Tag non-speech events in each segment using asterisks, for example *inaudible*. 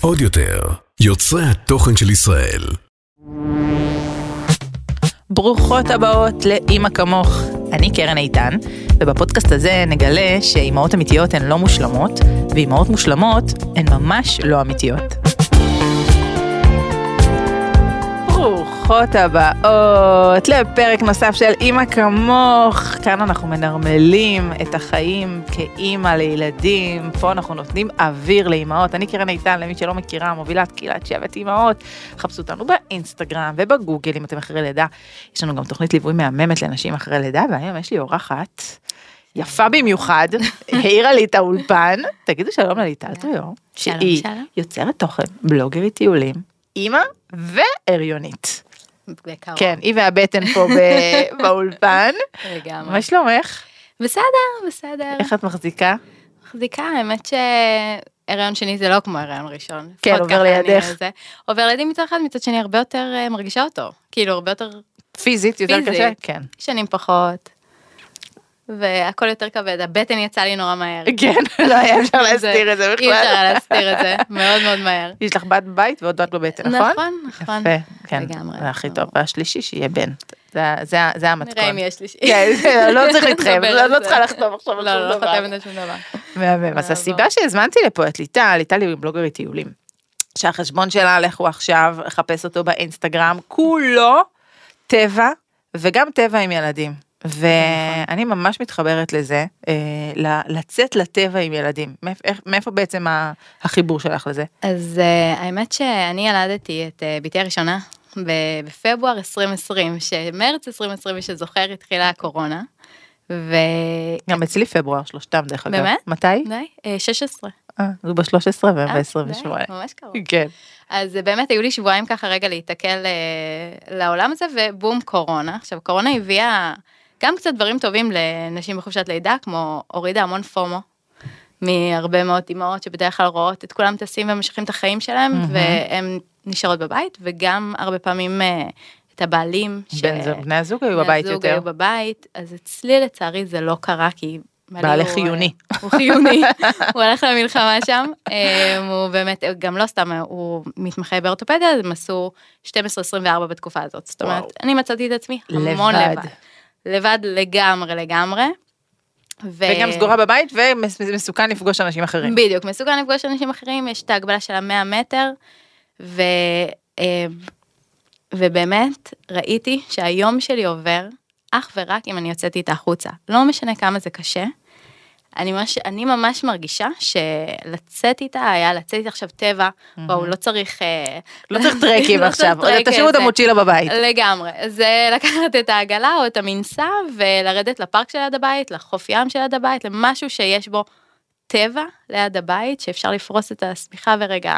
עוד יותר, יוצרי התוכן של ישראל. ברוכות הבאות לאימא כמוך. אני קרן איתן, ובפודקאסט הזה נגלה שאימהות אמיתיות הן לא מושלמות, ואימהות מושלמות הן ממש לא אמיתיות. ברוכות הבאות לפרק נוסף של אימא כמוך. כאן אנחנו מנרמלים את החיים כאימא לילדים. פה אנחנו נותנים אוויר לאימהות. אני קרן איתן, למי שלא מכירה, מובילת קהילת שבט אימהות. חפשו אותנו באינסטגרם ובגוגל אם אתם אחרי לידה. יש לנו גם תוכנית ליווי מהממת לנשים אחרי לידה, והיום יש לי אורחת. יפה במיוחד, *laughs* העירה לי את האולפן, תגידו שלום לליטל טריו, שהיא. יוצרת תוכן, בלוגרית טיולים, אימא והריונית. בקרוב. כן, היא והבטן פה *laughs* באולפן. לגמרי. מה שלומך? בסדר, בסדר. איך את מחזיקה? מחזיקה, האמת שהריון שני זה לא כמו הריון ראשון. כן, עובר לידך. זה. עובר לידי מצד אחד, מצד שני הרבה יותר אה, מרגישה אותו. כאילו, הרבה יותר פיזית יותר פיזית. קשה? כן. שנים פחות. והכל יותר כבד, הבטן יצא לי נורא מהר. כן, *laughs* לא היה אפשר להסתיר את זה אי אפשר בכלל. היה להסתיר את זה, מאוד מאוד מהר. יש לך בת בית ועוד בת בבטן, נכון? נכון, נכון. יפה, כן. זה הכי טוב. והשלישי שיהיה בן. זה- המתכון. נראה אם יש לי... כן, *laughs* לא צריך להתחייב, לא לא. צריכה לחתום עכשיו על לא, שום לא דבר. חותמת על שום דבר. מהמם. אז. הסיבה שהזמנתי לפה את ליטל, ליטל היא בלוגרית טיולים. שהחשבון שלה, לכו עכשיו, לחפש אותו באינסטגרם, כולו טבע, וגם טבע עם ילדים. ואני ממש מתחברת לזה, אה, לצאת לטבע עם ילדים. מאיפה בעצם החיבור שלך לזה? אז uh, האמת שאני ילדתי את uh, בתי הראשונה בפברואר 2020, שמרץ 2020, מי שזוכר, התחילה הקורונה. ו... גם אצלי פברואר, שלושתם דרך אגב. באמת? מתי? די, אה, 16. אה, הוא ב-13 והם אה, ב-28. די, ממש קרוב. כן. אז אה, באמת היו לי שבועיים ככה רגע להיתקל אה, לעולם הזה, ובום קורונה. עכשיו, קורונה הביאה גם קצת דברים טובים לנשים בחופשת לידה, כמו הורידה המון פומו. מהרבה מאוד אימהות שבדרך כלל רואות את כולם טסים וממשיכים את החיים שלהם, מהמם. והן נשארות בבית, וגם הרבה פעמים אה, את הבעלים. ש- בן זוג- בני הזוג היו בני בבית הזוג יותר. היו בבית, אז אצלי לצערי זה לא קרה, כי... בעלי הוא, חיוני. אה, הוא חיוני, הוא הלך למלחמה שם, אה, הוא באמת, גם לא סתם, הוא מתמחה באורתופדיה, אז הם עשו 12-24 בתקופה הזאת, זאת אומרת. אני מצאתי את עצמי המון לבד. לבד. לגמרי לגמרי. ו- וגם סגורה בבית ומסוכן לפגוש אנשים אחרים. בדיוק, מסוכן לפגוש אנשים אחרים, יש את ההגבלה של המאה מטר, ו... אה, ובאמת ראיתי שהיום שלי עובר אך ורק אם אני יוצאת איתה החוצה. לא משנה כמה זה קשה. אני ממש, אני ממש מרגישה שלצאת איתה היה לצאת איתה עכשיו טבע, וואו, לא צריך... אה, לא צריך טרקים *laughs* לא עכשיו, טרק, תשאירו את המוצ'ילה בבית. לגמרי, זה לקחת את העגלה או את המנסה ולרדת לפארק שליד הבית, לחוף ים שליד הבית, למשהו שיש בו טבע ליד הבית, שאפשר לפרוס את השמיכה ורגע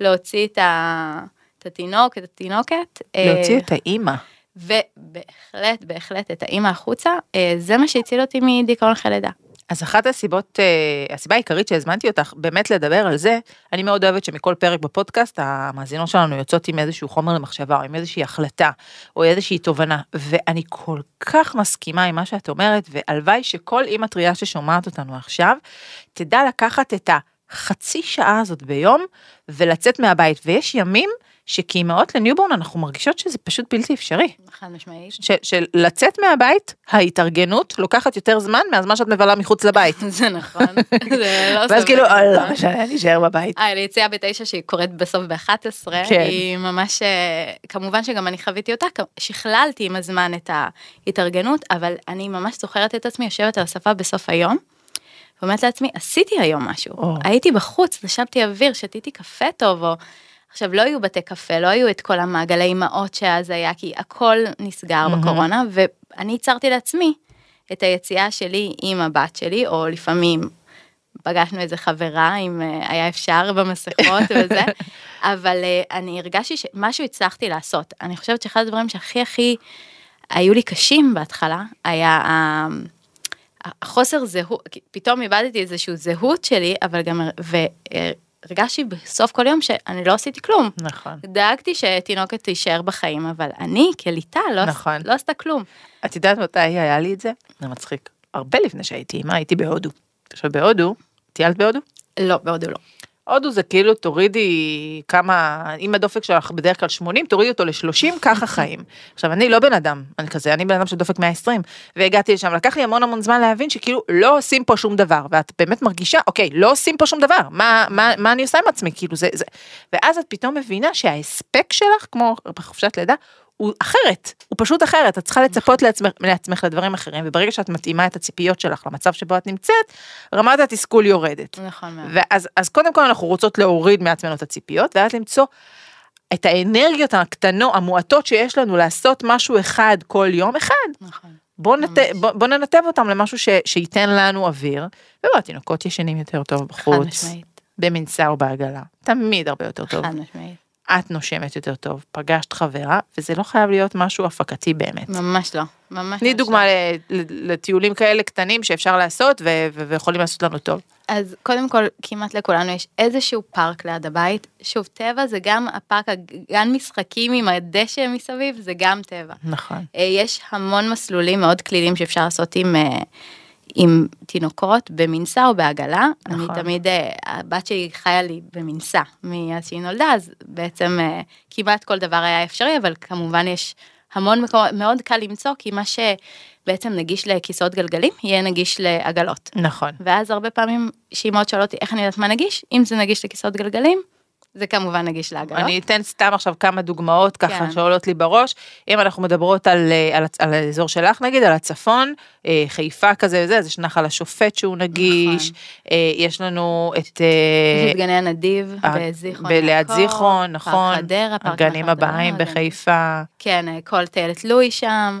להוציא את, ה... את התינוק, את התינוקת. להוציא אה, את האימא. ובהחלט, בהחלט את האימא החוצה, אה, זה מה שהציל אותי מדיכאון אחרי לידה. אז אחת הסיבות, אה, הסיבה העיקרית שהזמנתי אותך באמת לדבר על זה, אני מאוד אוהבת שמכל פרק בפודקאסט המאזינות שלנו יוצאות עם איזשהו חומר למחשבה או עם איזושהי החלטה או איזושהי תובנה. ואני כל כך מסכימה עם מה שאת אומרת והלוואי שכל אימא טריה ששומעת אותנו עכשיו תדע לקחת את החצי שעה הזאת ביום ולצאת מהבית ויש ימים שכאימהות ל newborn אנחנו מרגישות שזה פשוט בלתי אפשרי. חד משמעית. של לצאת מהבית, ההתארגנות לוקחת יותר זמן מהזמן שאת מבלה מחוץ לבית. *laughs* זה נכון. זה לא *laughs* ואז. כאילו, "אה, לא משנה, אני אשאר בבית. אה, ליציאה בתשע שהיא קורית בסוף ב-11, כן. היא ממש, אה, כמובן שגם אני חוויתי אותה, שכללתי עם הזמן את ההתארגנות, אבל אני ממש זוכרת את עצמי יושבת על הספה בסוף היום, ואומרת לעצמי, עשיתי היום משהו, או. הייתי בחוץ, נשמתי אוויר, שתיתי קפה טוב, או... עכשיו לא היו בתי קפה, לא היו את כל המעגלי אימהות שאז היה, כי הכל נסגר מהמם. בקורונה, ואני ייצרתי לעצמי את היציאה שלי עם הבת שלי, או לפעמים פגשנו איזה חברה אם אה, היה אפשר במסכות וזה, *laughs* אבל אה, אני הרגשתי שמשהו הצלחתי לעשות. אני חושבת שאחד הדברים שהכי הכי היו לי קשים בהתחלה, היה ה- החוסר זהות, פתאום איבדתי איזושהי זהות שלי, אבל גם, והרגשתי בסוף כל יום שאני לא עשיתי כלום. נכון. דאגתי שתינוקת תישאר בחיים, אבל אני כליטה לא, נכון. נכון. לא עשתה כלום. את יודעת מתי היה לי את זה? זה מצחיק. הרבה לפני שהייתי אימא, הייתי בהודו. עכשיו בהודו, טיילת בהודו? לא, בהודו לא. הודו זה כאילו תורידי כמה, אם הדופק שלך בדרך כלל 80, תורידי אותו ל-30, ככה *laughs* חיים. עכשיו, אני לא בן אדם, אני כזה, אני בן אדם שדופק 120, והגעתי לשם, לקח לי המון המון זמן להבין שכאילו לא עושים פה שום דבר, ואת באמת מרגישה, אוקיי, לא עושים פה שום דבר, מה, מה, מה אני עושה עם עצמי, כאילו זה, זה, ואז את פתאום מבינה שההספק שלך, כמו בחופשת לידה, הוא אחרת, הוא פשוט אחרת, את צריכה לצפות לעצמך, לעצמך לדברים אחרים, וברגע שאת מתאימה את הציפיות שלך למצב שבו את נמצאת, רמת התסכול יורדת. נכון מאוד. ואז אז קודם כל אנחנו רוצות להוריד מעצמנו את הציפיות, ואז למצוא את האנרגיות הקטנות, המועטות שיש לנו לעשות משהו אחד כל יום, אחד. נכון. בוא, נת, בוא, בוא ננתב אותם למשהו ש, שייתן לנו אוויר, ובוא, התינוקות ישנים יותר טוב חד בחוץ, משמעית. במנסה או בעגלה, תמיד הרבה יותר טוב. חד משמעית. את נושמת יותר טוב, פגשת חברה, וזה לא חייב להיות משהו הפקתי באמת. ממש לא. ממש תני דוגמה לא. ל- ל- לטיולים כאלה קטנים שאפשר לעשות ו- ו- ויכולים לעשות לנו טוב. אז קודם כל, כמעט לכולנו יש איזשהו פארק ליד הבית. שוב, טבע זה גם הפארק, הגן משחקים עם הדשא מסביב, זה גם טבע. נכון. אה, יש המון מסלולים מאוד כלילים שאפשר לעשות עם, אה, עם תינוקות במנסה או בעגלה. נכון. אני תמיד, אה, הבת שלי חיה לי במנסה מאז שהיא נולדה, אז בעצם אה, כמעט כל דבר היה אפשרי, אבל כמובן יש המון מקומות, מאוד קל למצוא, כי מה שבעצם נגיש לכיסאות גלגלים, יהיה נגיש לעגלות. נכון. ואז הרבה פעמים שאימהות שואלות אותי איך אני יודעת מה נגיש, אם זה נגיש לכיסאות גלגלים, זה כמובן נגיש לעגלות. אני אתן סתם עכשיו כמה דוגמאות ככה כן. שעולות לי בראש. אם אנחנו מדברות על, אה, על, על האזור שלך נגיד, על הצפון, אה, חיפה כזה וזה, אז יש נחל השופט שהוא נגיש, אה, יש לנו את... יש את גני הנדיב בזיכרון ליד זיכרון, נכון. פארק חדרה, פארק הגנים נחל הבאים חדרה, בחיפה. כן, כל טיילת לואי שם,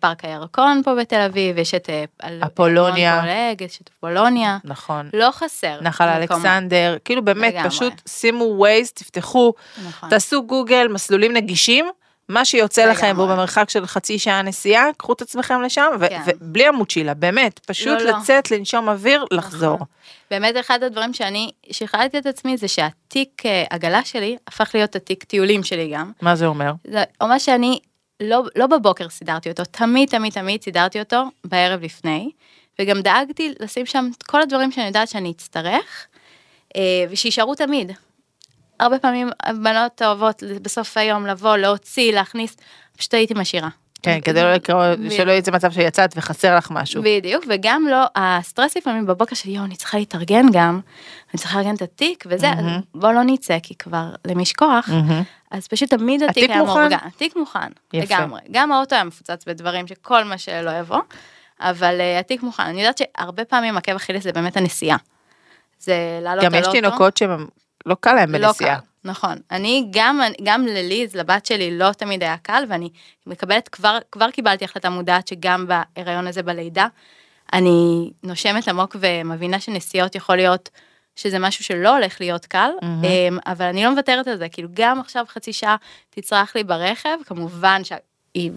פארק הירקון פה בתל אביב, יש את אה, אפולוניה. פולג, יש את אפולוניה, נכון. לא חסר. נחל. אלכסנדר, כאילו באמת, לגמרי. פשוט שימו ווייז, תפתחו, נכון. תעשו גוגל, מסלולים נגישים, מה שיוצא לכם והוא לגמרי. במרחק של חצי שעה נסיעה, קחו את עצמכם לשם, ו- כן. ובלי המוצ'ילה, באמת, פשוט לא, לא. לצאת, לנשום אוויר, לחזור. נכון. באמת אחד הדברים שאני שכללתי את עצמי זה שהתיק אה, עגלה שלי הפך להיות התיק טיולים שלי גם. מה זה אומר? זה אומר שאני לא, לא בבוקר סידרתי אותו, תמיד תמיד תמיד סידרתי אותו בערב לפני, וגם דאגתי לשים שם את כל הדברים שאני יודעת שאני אצטרך, אה, ושישארו תמיד. הרבה פעמים הבנות אוהבות בסוף היום לבוא, להוציא, להכניס, פשוט הייתי משאירה. כן, כדי לא לקרוא, שלא יצא מצב שיצאת וחסר לך משהו. בדיוק, וגם לא, הסטרס לפעמים בבוקר של יואו, אני צריכה להתארגן גם, אני צריכה לארגן את התיק וזה, מהמם. בוא לא נצא, כי כבר למי יש כוח, מהמם. אז פשוט תמיד התיק התיק היה מוכן? מאורגן, התיק מוכן, יפה. לגמרי, גם האוטו היה מפוצץ בדברים שכל מה שלא יבוא, אבל uh, התיק מוכן, אני יודעת שהרבה פעמים עקב אכילס זה באמת הנסיעה. זה לעלות גם על יש אוטו. תינוקות שהם לא קל להם לא בנסיעה. קל, נכון. אני גם, גם לליז, לבת שלי, לא תמיד היה קל, ואני מקבלת, כבר, כבר קיבלתי החלטה מודעת שגם בהיריון הזה בלידה, אני נושמת עמוק ומבינה שנסיעות יכול להיות שזה משהו שלא הולך להיות קל. אמ, אבל אני לא מוותרת על זה, כאילו גם עכשיו חצי שעה תצרח לי ברכב, כמובן שהיא...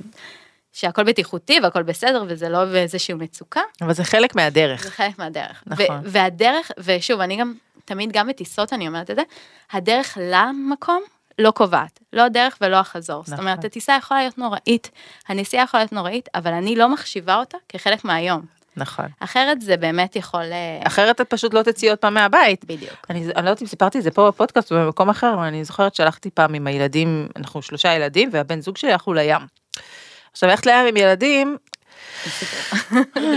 שהכל בטיחותי והכל בסדר וזה לא באיזושהי מצוקה, אבל זה חלק מהדרך. זה חלק מהדרך. נכון. והדרך, ושוב, אני גם, תמיד גם בטיסות אני אומרת את זה, הדרך למקום לא קובעת, לא הדרך ולא החזור. זאת נכון. אומרת, הטיסה יכולה להיות נוראית, הנסיעה יכולה להיות נוראית, אבל אני לא מחשיבה אותה כחלק מהיום. נכון. אחרת זה באמת יכול... אה, אחרת את פשוט לא תצאי עוד פעם מהבית. בדיוק. אני, אני לא יודעת אם סיפרתי את זה פה בפודקאסט או במקום אחר, אבל אני זוכרת שהלכתי פעם עם הילדים, אנחנו שלושה ילדים, והבן זוג שלי הלכו לים. עכשיו, ללכת לים עם ילדים,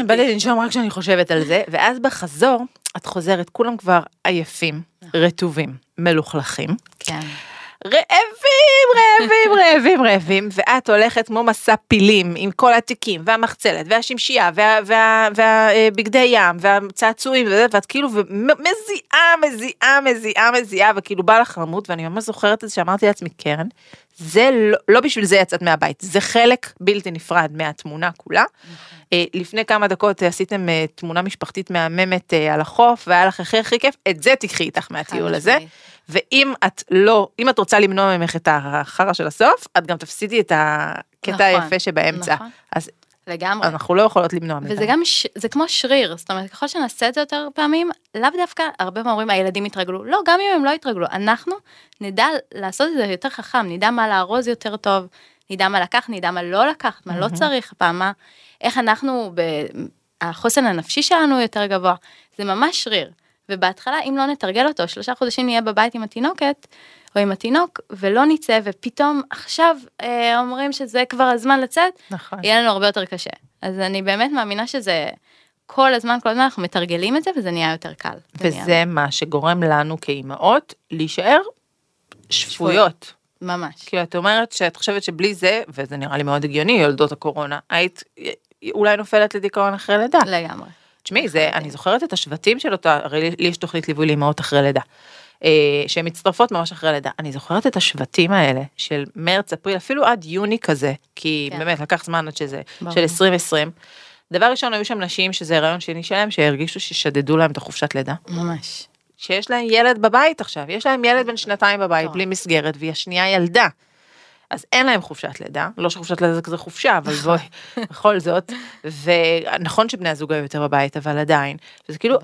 בא לי לנשום רק כשאני חושבת על זה, ואז בחזור, את חוזרת, כולם כבר עייפים, רטובים, מלוכלכים, כן. רעבים, רעבים, רעבים, רעבים, ואת הולכת כמו מסע פילים עם כל התיקים והמחצלת והשמשייה וה- וה- והבגדי ים והצעצועים וזה, ואת כאילו מזיעה, מזיעה, מזיעה, מזיעה, וכאילו בא לך למות, ואני ממש זוכרת את זה שאמרתי לעצמי, קרן, זה לא, לא בשביל זה יצאת מהבית, זה חלק בלתי נפרד מהתמונה כולה. אה, לפני כמה דקות אה, עשיתם אה, תמונה משפחתית מהממת אה, על החוף, והיה לך הכי הכי כיף, את זה תקחי איתך מהטיול הזה. ואם את לא, אם את רוצה למנוע ממך את החרא של הסוף, את גם תפסידי את הקטע נכון, היפה שבאמצע. נכון. אז לגמרי. אנחנו לא יכולות למנוע מזה. וזה גם, ש... זה כמו שריר, זאת אומרת, ככל שנעשה את זה יותר פעמים, לאו דווקא, הרבה פעמים אומרים, הילדים יתרגלו. לא, גם אם הם לא יתרגלו, אנחנו נדע לעשות את זה יותר חכם, נדע מה לארוז יותר טוב, נדע מה לקחת, נדע מה לא לקחת, מה לא צריך, פעם מה, איך אנחנו, ב... החוסן הנפשי שלנו יותר גבוה, זה ממש שריר. ובהתחלה אם לא נתרגל אותו, שלושה חודשים נהיה בבית עם התינוקת, או עם התינוק, ולא נצא, ופתאום עכשיו אה, אומרים שזה כבר הזמן לצאת, נכון. יהיה לנו הרבה יותר קשה. אז אני באמת מאמינה שזה כל הזמן, כל הזמן אנחנו מתרגלים את זה, וזה נהיה יותר קל. זה נהיה- וזה מה שגורם לנו כאימהות להישאר שפויות. ממש. כאילו את אומרת שאת חושבת שבלי זה, וזה נראה לי מאוד הגיוני, יולדות הקורונה, היית אולי נופלת לדיכאון אחרי לידה. לגמרי. תשמעי, זה, אני זוכרת את השבטים של אותה, הרי לי יש תוכנית ליווי לאמהות אחרי לידה. אה, שהן מצטרפות ממש אחרי לידה. אני זוכרת את השבטים האלה של מרץ, אפריל, אפילו עד יוני כזה, כי כן. באמת לקח זמן עד שזה, ברור. של 2020. דבר ראשון, היו שם נשים שזה הריון שני שלהם, שהרגישו ששדדו להם את החופשת לידה. ממש. שיש להם ילד בבית עכשיו, יש להם ילד בן שנתיים בבית. בלי מסגרת, והיא השנייה ילדה. אז אין להם חופשת לידה, לא שחופשת לידה זה כזה חופשה, אבל בואי, בכל זאת, ונכון שבני הזוג היו יותר בבית, אבל עדיין, וזה כאילו,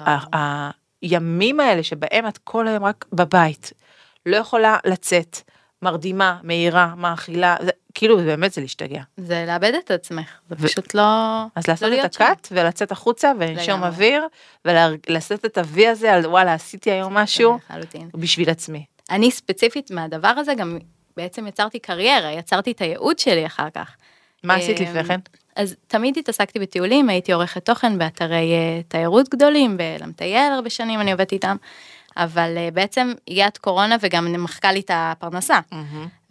הימים האלה שבהם את כל היום רק בבית, לא יכולה לצאת, מרדימה, מהירה, מאכילה, זה, כאילו באמת זה להשתגע. זה לאבד את עצמך, זה ו- פשוט לא... אז לא לעשות את להיות שם. הקאט ולצאת החוצה ולנשום. אוויר, ולעשות את ה-V הזה על וואלה עשיתי היום משהו. בשביל עצמי. אני ספציפית מהדבר הזה גם בעצם יצרתי קריירה, יצרתי את הייעוד שלי אחר כך. מה עשית אמ, לפני כן? אז תמיד התעסקתי בטיולים, הייתי עורכת תוכן באתרי אה, תיירות גדולים, בלמטייל הרבה שנים אני עובדת איתם, אבל אה, בעצם הגיעת קורונה וגם מחקה לי את הפרנסה.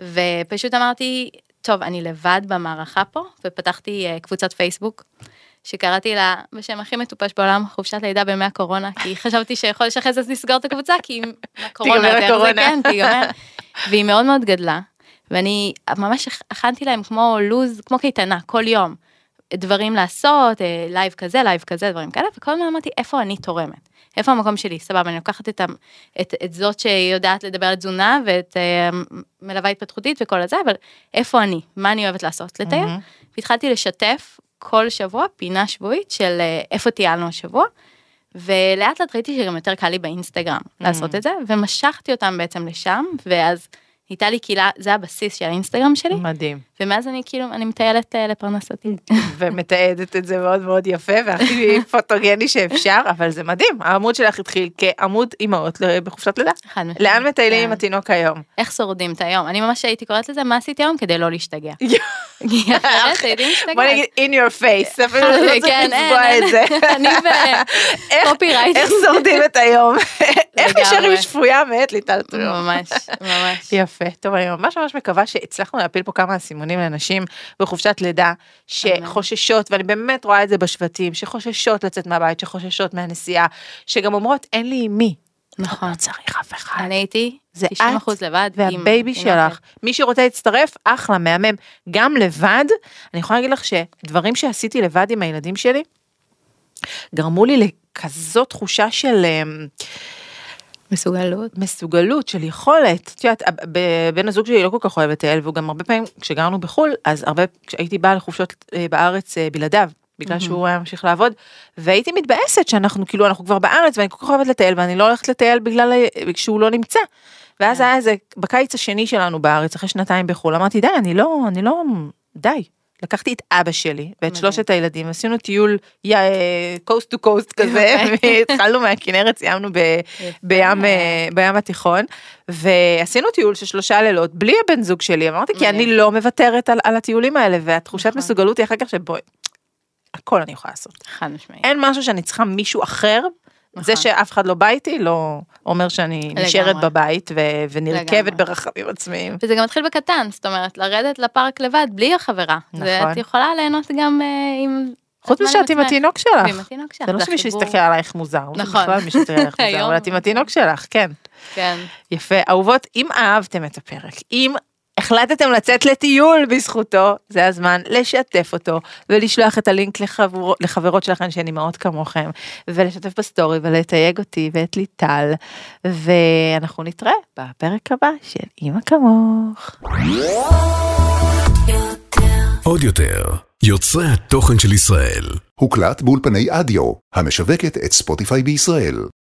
ופשוט אמרתי, טוב, אני לבד במערכה פה, ופתחתי אה, קבוצת פייסבוק, שקראתי לה בשם הכי מטופש בעולם, חופשת לידה בימי הקורונה, כי חשבתי אחרי זה נסגור את הקבוצה, כי עם הקורונה, זה הקורונה. כן, תיגמר. והיא מאוד מאוד גדלה, ואני ממש הכנתי להם כמו לוז, כמו קייטנה, כל יום. דברים לעשות, אה, לייב כזה, לייב כזה, דברים כאלה, וכל הזמן אמרתי, איפה אני תורמת? איפה המקום שלי? סבבה, אני לוקחת את, את, את זאת שיודעת לדבר על תזונה ואת אה, מלווה התפתחותית וכל הזה, אבל איפה אני? מה אני אוהבת לעשות? לטייל. מהמם. והתחלתי לשתף כל שבוע פינה שבועית של אה, איפה טיילנו השבוע, ולאט לאט ראיתי שגם יותר קל לי באינסטגרם לעשות את זה, ומשכתי אותם בעצם לשם, ואז הייתה לי קהילה, זה הבסיס של האינסטגרם שלי, מדהים. ומאז אני כאילו, אני מטיילת אה, לפרנסתי. *laughs* ומתעדת את זה מאוד מאוד יפה והכי *laughs* פוטוגני שאפשר, אבל זה מדהים. העמוד שלך התחיל כעמוד אימהות בחופשת לידה. חד משמעית. לאן מטיילים עם כן. התינוק היום? איך שורדים את היום? אני ממש הייתי קוראת לזה, מה עשיתי היום כדי לא להשתגע. *laughs* בוא נגיד in your face, אפילו לא צריך כן, לצבוע את זה. אני איך- בקופירייט. איך שורדים את היום? איך. נשארים שפויה מאת ליטל טריו? ממש, ממש. יפה, טוב אני ממש ממש מקווה שהצלחנו להפיל פה כמה אסימונים לנשים בחופשת לידה שחוששות ואני באמת רואה את זה בשבטים שחוששות לצאת מהבית שחוששות מהנסיעה שגם אומרות אין לי עם מי. נכון. לא צריך אף אחד. אני הייתי זה 90 את אחוז לבד. עם והבייבי תינוקת. שלך מי שרוצה להצטרף אחלה מהמם גם לבד אני יכולה להגיד לך שדברים שעשיתי לבד עם הילדים שלי גרמו לי לכזאת תחושה של אמ, מסוגלות. מסוגלות של יכולת. את יודעת, בן הזוג שלי לא כל כך אוהב לטייל והוא גם הרבה פעמים כשגרנו בחו"ל אז הרבה כשהייתי באה לחופשות אה, בארץ אה, בלעדיו. בגלל שהוא היה ממשיך לעבוד והייתי מתבאסת שאנחנו כאילו אנחנו כבר בארץ ואני כל כך אוהבת לטייל ואני לא הולכת לטייל בגלל כשהוא לא נמצא. ואז היה איזה בקיץ השני שלנו בארץ אחרי שנתיים בחו"ל אמרתי די אני לא אני לא די. לקחתי את אבא שלי ואת. שלושת הילדים עשינו טיול קוסט טו קוסט כזה *laughs* והתחלנו מהכנרת סיימנו ב- בים אה, בים התיכון ועשינו טיול של שלושה לילות בלי הבן זוג שלי אמרתי כי. אני לא מוותרת על, על הטיולים האלה והתחושת נכון. מסוגלות היא אחר כך שבואי. הכל אני יכולה לעשות חד משמעית. אין משהו שאני צריכה מישהו אחר. זה נכון. שאף אחד לא בא איתי לא אומר שאני נשארת. בבית ו- ונרכבת. ברכבים עצמיים. וזה גם מתחיל בקטן, זאת אומרת, לרדת לפארק לבד, בלי החברה. נכון. את יכולה ליהנות גם אה, עם... חוץ מזה שאת עם. התינוק שלך. התינוק שלך. זה לא שמישהו. יסתכל עלייך מוזר. נכון. בכלל מישהו יסתכל עלייך *laughs* מוזר. אבל את עם התינוק שלך, כן. כן. יפה. אהובות, אם אהבתם את הפרק, אם החלטתם לצאת לטיול בזכותו, זה הזמן לשתף אותו ולשלוח את הלינק לחבר, לחברות שלכם שהן אימהות כמוכם, ולשתף בסטורי ולתייג אותי ואת ליטל, ואנחנו נתראה בפרק הבא של אימא כמוך. עודיו, יוצרי התוכן של ישראל. הוקלט באולפני אדיו, המשווקת את ספוטיפיי בישראל.